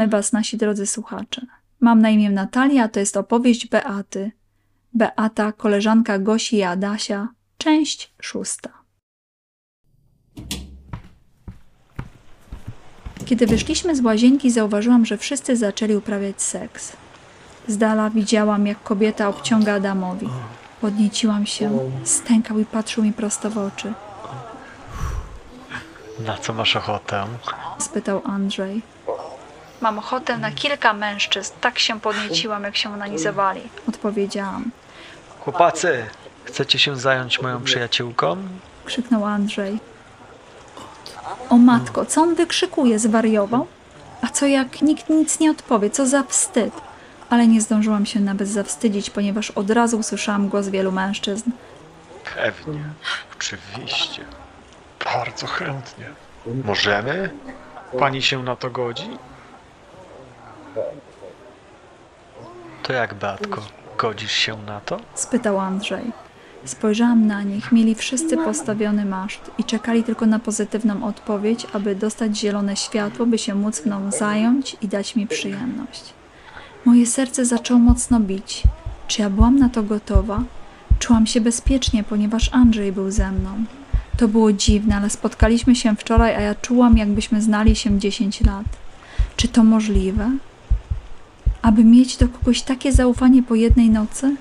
Witamy Was, nasi drodzy słuchacze. Mam na imię Natalia, to jest opowieść Beaty. Beata, koleżanka Gosi i Adasia, część szósta. Kiedy wyszliśmy z łazienki, zauważyłam, że wszyscy zaczęli uprawiać seks. Z dala widziałam, jak kobieta obciąga Adamowi. Podnieciłam się, stękał i patrzył mi prosto w oczy. Na co masz ochotę? spytał Andrzej. Mam ochotę na kilka mężczyzn, tak się podnieciłam, jak się onanizowali. Odpowiedziałam. Chłopacy, chcecie się zająć moją przyjaciółką? Krzyknął Andrzej. O matko, co on wykrzykuje? Zwariował? A co jak nikt nic nie odpowie? Co za wstyd? Ale nie zdążyłam się nawet zawstydzić, ponieważ od razu usłyszałam głos wielu mężczyzn. Pewnie, oczywiście. Bardzo chętnie. Możemy? Pani się na to godzi? To jak, Beatko, godzisz się na to? spytał Andrzej. Spojrzałam na nich, mieli wszyscy postawiony maszt i czekali tylko na pozytywną odpowiedź, aby dostać zielone światło, by się móc mną zająć i dać mi przyjemność. Moje serce zaczęło mocno bić. Czy ja byłam na to gotowa? Czułam się bezpiecznie, ponieważ Andrzej był ze mną. To było dziwne, ale spotkaliśmy się wczoraj, a ja czułam, jakbyśmy znali się 10 lat. Czy to możliwe? Aby mieć do kogoś takie zaufanie po jednej nocy?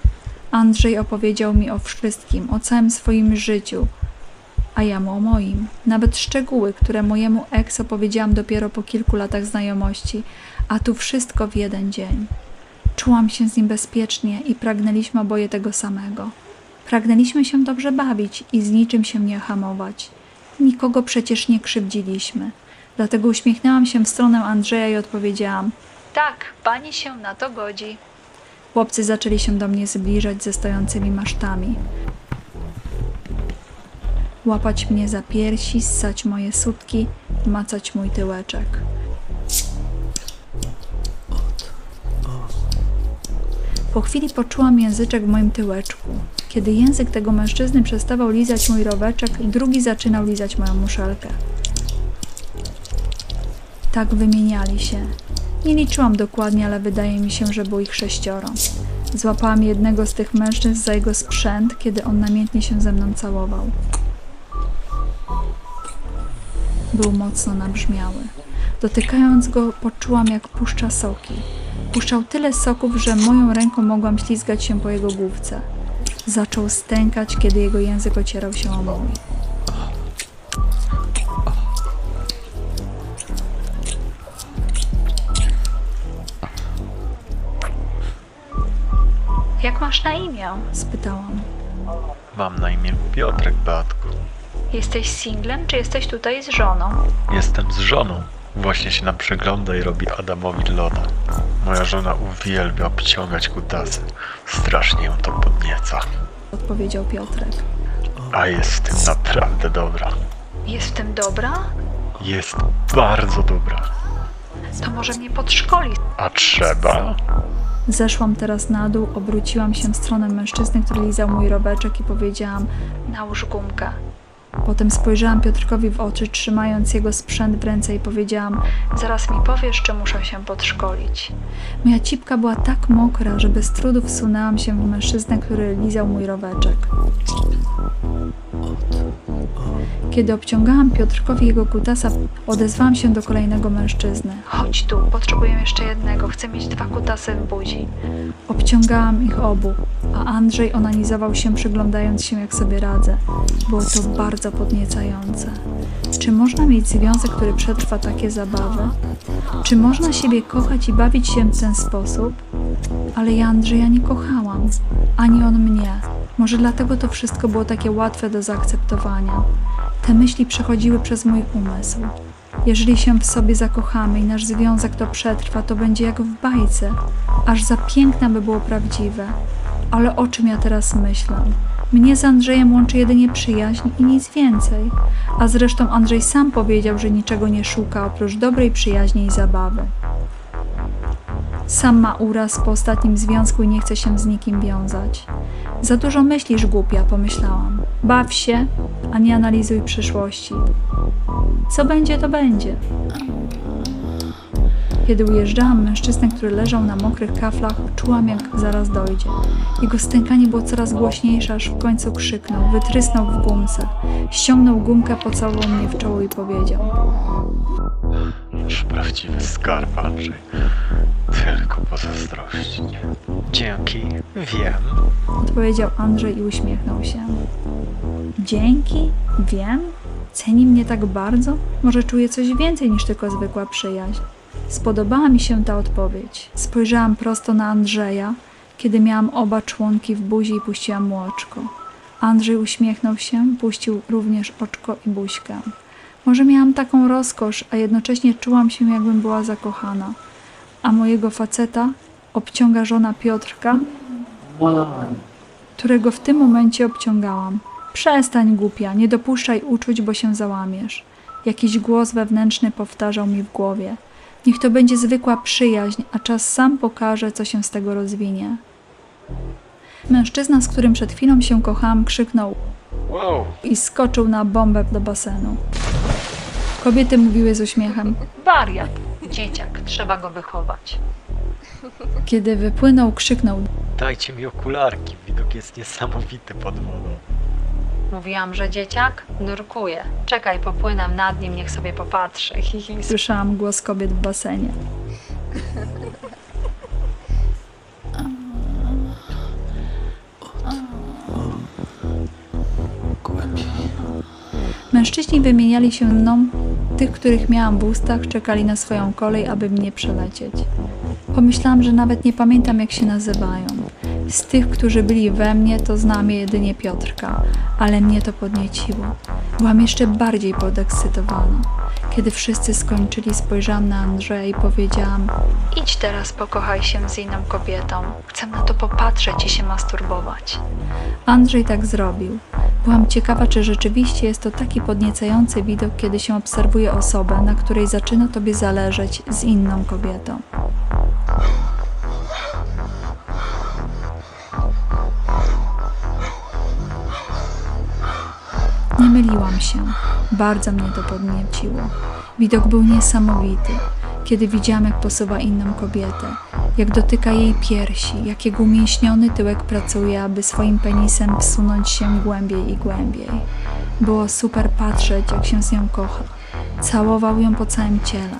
Andrzej opowiedział mi o wszystkim, o całym swoim życiu, a ja mu o moim. Nawet szczegóły, które mojemu ex opowiedziałam dopiero po kilku latach znajomości, a tu wszystko w jeden dzień. Czułam się z nim bezpiecznie i pragnęliśmy oboje tego samego. Pragnęliśmy się dobrze bawić i z niczym się nie hamować. Nikogo przecież nie krzywdziliśmy. Dlatego uśmiechnęłam się w stronę Andrzeja i odpowiedziałam: Tak, pani się na to godzi. Chłopcy zaczęli się do mnie zbliżać ze stojącymi masztami. Łapać mnie za piersi, ssać moje sutki, macać mój tyłeczek. Po chwili poczułam języczek w moim tyłeczku. Kiedy język tego mężczyzny przestawał lizać mój roweczek, drugi zaczynał lizać moją muszelkę. Tak wymieniali się. Nie liczyłam dokładnie, ale wydaje mi się, że było ich sześcioro. Złapałam jednego z tych mężczyzn za jego sprzęt, kiedy on namiętnie się ze mną całował. Był mocno nabrzmiały. Dotykając go, poczułam, jak puszcza soki. Puszczał tyle soków, że moją ręką mogłam ślizgać się po jego główce. Zaczął stękać, kiedy jego język ocierał się o mój. Jak masz na imię? spytałam. Mam na imię Piotrek, Beatku. Jesteś singlem, czy jesteś tutaj z żoną? Jestem z żoną. Właśnie się nam przygląda i robi Adamowi loda. Moja żona uwielbia obciągać kutasy. Strasznie ją to podnieca. Odpowiedział Piotrek. A jest w tym naprawdę dobra. Jest w tym dobra? Jest bardzo dobra. To może mnie podszkoli. A trzeba? Zeszłam teraz na dół, obróciłam się w stronę mężczyzny, który lizał mój robeczek i powiedziałam: Nałóż gumkę. Potem spojrzałam Piotrkowi w oczy, trzymając jego sprzęt w ręce i powiedziałam: Zaraz mi powiesz, czy muszę się podszkolić. Moja cipka była tak mokra, że bez trudu wsunęłam się w mężczyznę, który lizał mój roweczek. Kiedy obciągałam Piotrkowi jego kutasa, odezwałam się do kolejnego mężczyzny. Chodź tu, potrzebuję jeszcze jednego, chcę mieć dwa kutasy w buzi. Obciągałam ich obu, a Andrzej onanizował się przyglądając się jak sobie radzę. Było to bardzo podniecające. Czy można mieć związek, który przetrwa takie zabawy? Czy można siebie kochać i bawić się w ten sposób? Ale ja Andrzeja nie kochałam, ani on mnie. Może dlatego to wszystko było takie łatwe do zaakceptowania. Te myśli przechodziły przez mój umysł. Jeżeli się w sobie zakochamy i nasz związek to przetrwa, to będzie jak w bajce, aż za piękne by było prawdziwe. Ale o czym ja teraz myślę? Mnie z Andrzejem łączy jedynie przyjaźń i nic więcej. A zresztą Andrzej sam powiedział, że niczego nie szuka oprócz dobrej przyjaźni i zabawy. Sam ma uraz po ostatnim związku i nie chce się z nikim wiązać. Za dużo myślisz, głupia, pomyślałam. Baw się, a nie analizuj przyszłości. Co będzie, to będzie. Kiedy ujeżdżałam mężczyznę, który leżał na mokrych kaflach, czułam jak zaraz dojdzie. Jego stękanie było coraz głośniejsze, aż w końcu krzyknął, wytrysnął w gumce. Ściągnął gumkę, pocałował mnie w czoło i powiedział prawdziwy skarb, Andrzej. Tylko pozazdrości. Dzięki, wiem. Odpowiedział Andrzej i uśmiechnął się. Dzięki, wiem. Ceni mnie tak bardzo? Może czuje coś więcej niż tylko zwykła przyjaźń. Spodobała mi się ta odpowiedź. Spojrzałam prosto na Andrzeja, kiedy miałam oba członki w buzi i puściłam mu oczko. Andrzej uśmiechnął się, puścił również oczko i buźkę. Może miałam taką rozkosz, a jednocześnie czułam się, jakbym była zakochana. A mojego faceta obciąga żona Piotrka, którego w tym momencie obciągałam. Przestań, głupia, nie dopuszczaj uczuć, bo się załamiesz. Jakiś głos wewnętrzny powtarzał mi w głowie. Niech to będzie zwykła przyjaźń, a czas sam pokaże, co się z tego rozwinie. Mężczyzna, z którym przed chwilą się kochałam, krzyknął Wow, i skoczył na bombę do basenu. Kobiety mówiły z uśmiechem. Wariat, dzieciak, trzeba go wychować. Kiedy wypłynął, krzyknął. dajcie mi okularki. Widok jest niesamowity pod wodą. Mówiłam, że dzieciak nurkuje. Czekaj, popłynę nad nim, niech sobie popatrzy. Słyszałam głos kobiet w basenie. Mężczyźni wymieniali się mną, tych, których miałam w ustach, czekali na swoją kolej, aby mnie przelecieć. Pomyślałam, że nawet nie pamiętam, jak się nazywają. Z tych, którzy byli we mnie, to znam je jedynie Piotrka, ale mnie to podnieciło. Byłam jeszcze bardziej podekscytowana. Kiedy wszyscy skończyli, spojrzałam na Andrzeja i powiedziałam: Idź teraz, pokochaj się z inną kobietą. Chcę na to popatrzeć i się masturbować. Andrzej tak zrobił. Byłam ciekawa, czy rzeczywiście jest to taki podniecający widok, kiedy się obserwuje osobę, na której zaczyna tobie zależeć z inną kobietą. Nie myliłam się. Bardzo mnie to podnieciło. Widok był niesamowity. Kiedy widziałam, jak posuwa inną kobietę, jak dotyka jej piersi, jak jego umięśniony tyłek pracuje, aby swoim penisem wsunąć się głębiej i głębiej. Było super patrzeć, jak się z nią kocha. Całował ją po całym ciele.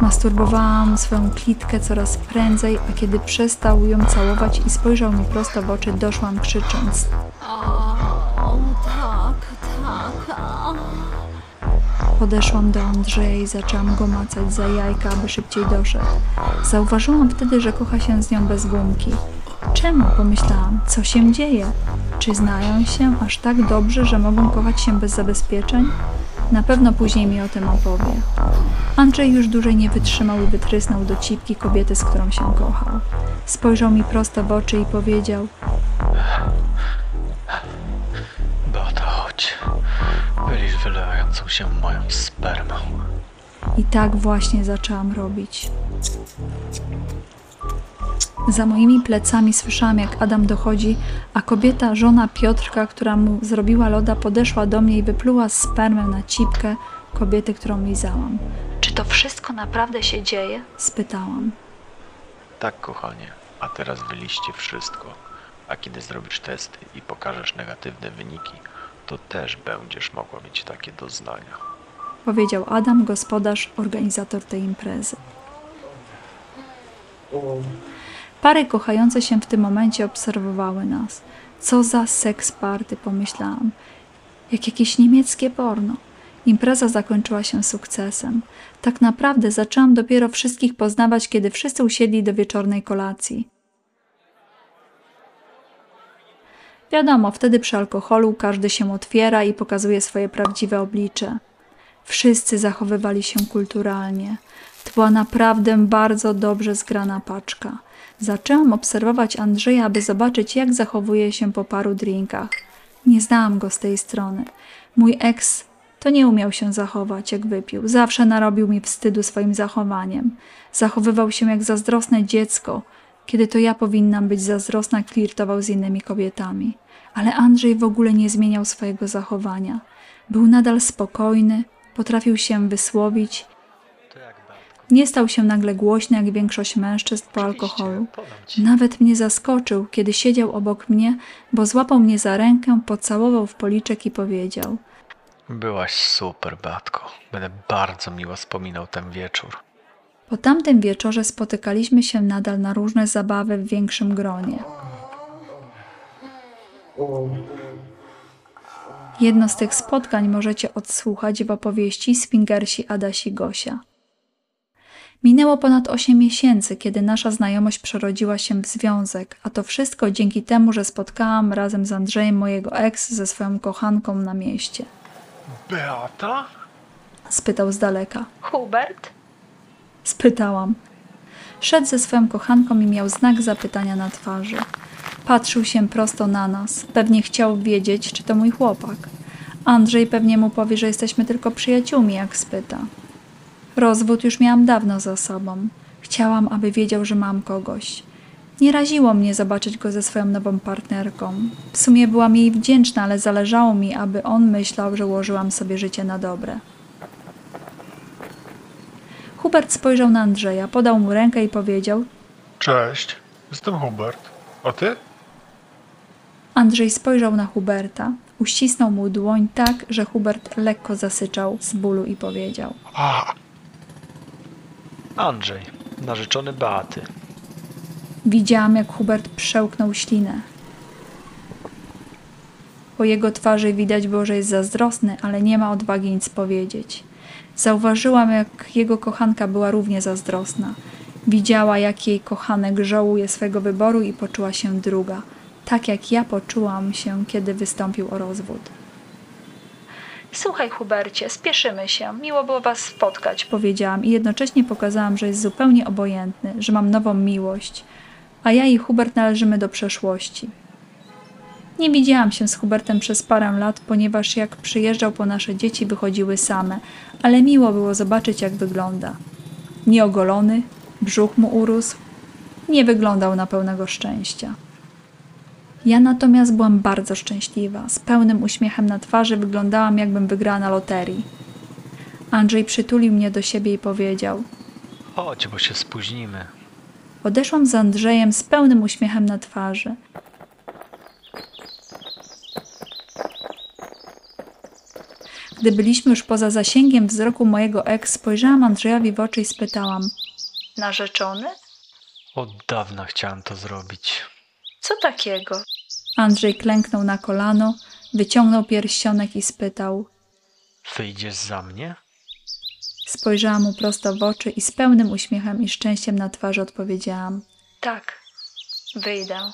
Masturbowałam swoją klitkę coraz prędzej, a kiedy przestał ją całować i spojrzał mi prosto w oczy, doszłam krzycząc: Podeszłam do Andrzeja i zaczęłam go macać za jajka, aby szybciej doszedł. Zauważyłam wtedy, że kocha się z nią bez gumki. Czemu? Pomyślałam. Co się dzieje? Czy znają się aż tak dobrze, że mogą kochać się bez zabezpieczeń? Na pewno później mi o tym opowie. Andrzej już dłużej nie wytrzymał i wytrysnął do cipki kobiety, z którą się kochał. Spojrzał mi prosto w oczy i powiedział: wylewającą się moją spermą. I tak właśnie zaczęłam robić. Za moimi plecami słyszałam, jak Adam dochodzi, a kobieta, żona Piotrka, która mu zrobiła loda, podeszła do mnie i wypluła spermę na cipkę kobiety, którą lizałam. Czy to wszystko naprawdę się dzieje? spytałam. Tak, kochanie. A teraz wyliście wszystko. A kiedy zrobisz testy i pokażesz negatywne wyniki, to też będziesz mogła mieć takie doznania. Powiedział Adam, gospodarz, organizator tej imprezy. Pary kochające się w tym momencie obserwowały nas. Co za seks party, pomyślałam. Jak jakieś niemieckie porno. Impreza zakończyła się sukcesem. Tak naprawdę zaczęłam dopiero wszystkich poznawać, kiedy wszyscy usiedli do wieczornej kolacji. Wiadomo, wtedy przy alkoholu każdy się otwiera i pokazuje swoje prawdziwe oblicze. Wszyscy zachowywali się kulturalnie. To była naprawdę bardzo dobrze zgrana paczka. Zaczęłam obserwować Andrzeja, aby zobaczyć, jak zachowuje się po paru drinkach. Nie znałam go z tej strony. Mój eks to nie umiał się zachować, jak wypił. Zawsze narobił mi wstydu swoim zachowaniem. Zachowywał się jak zazdrosne dziecko. Kiedy to ja powinnam być zazdrosna, flirtował z innymi kobietami. Ale Andrzej w ogóle nie zmieniał swojego zachowania. Był nadal spokojny, potrafił się wysłowić Nie stał się nagle głośny jak większość mężczyzn po alkoholu. Nawet mnie zaskoczył, kiedy siedział obok mnie, bo złapał mnie za rękę, pocałował w policzek i powiedział: Byłaś super, Batko. Będę bardzo miło wspominał ten wieczór. Po tamtym wieczorze spotykaliśmy się nadal na różne zabawy w większym gronie. Jedno z tych spotkań możecie odsłuchać w opowieści Swingersi Adasi Gosia. Minęło ponad 8 miesięcy, kiedy nasza znajomość przerodziła się w związek, a to wszystko dzięki temu, że spotkałam razem z Andrzejem mojego ex ze swoją kochanką na mieście. Beata? Spytał z daleka. Hubert? Spytałam. Szedł ze swoją kochanką i miał znak zapytania na twarzy. Patrzył się prosto na nas. Pewnie chciał wiedzieć, czy to mój chłopak. Andrzej pewnie mu powie, że jesteśmy tylko przyjaciółmi, jak spyta. Rozwód już miałam dawno za sobą. Chciałam, aby wiedział, że mam kogoś. Nie raziło mnie zobaczyć go ze swoją nową partnerką. W sumie byłam jej wdzięczna, ale zależało mi, aby on myślał, że ułożyłam sobie życie na dobre. Hubert spojrzał na Andrzeja, podał mu rękę i powiedział: Cześć, jestem Hubert. A ty? Andrzej spojrzał na Huberta, uścisnął mu dłoń tak, że Hubert lekko zasyczał z bólu i powiedział: A, Andrzej, narzeczony Beaty. Widziałam, jak Hubert przełknął ślinę. Po jego twarzy widać było, że jest zazdrosny, ale nie ma odwagi nic powiedzieć. Zauważyłam, jak jego kochanka była równie zazdrosna. Widziała, jak jej kochanek żałuje swego wyboru i poczuła się druga, tak jak ja poczułam się, kiedy wystąpił o rozwód. Słuchaj, Hubercie, spieszymy się. Miło było was spotkać, powiedziałam i jednocześnie pokazałam, że jest zupełnie obojętny, że mam nową miłość, a ja i Hubert należymy do przeszłości. Nie widziałam się z Hubertem przez parę lat, ponieważ jak przyjeżdżał po nasze dzieci, wychodziły same, ale miło było zobaczyć, jak wygląda. Nieogolony, brzuch mu urósł, nie wyglądał na pełnego szczęścia. Ja natomiast byłam bardzo szczęśliwa. Z pełnym uśmiechem na twarzy wyglądałam, jakbym wygrała na loterii. Andrzej przytulił mnie do siebie i powiedział: Chodź, bo się spóźnimy. Odeszłam z Andrzejem z pełnym uśmiechem na twarzy. Gdy byliśmy już poza zasięgiem wzroku mojego ex, spojrzałam Andrzejowi w oczy i spytałam: Narzeczony? Od dawna chciałem to zrobić. Co takiego? Andrzej klęknął na kolano, wyciągnął pierścionek i spytał. Wyjdziesz za mnie? Spojrzałam mu prosto w oczy i z pełnym uśmiechem i szczęściem na twarzy odpowiedziałam: Tak, wyjdę.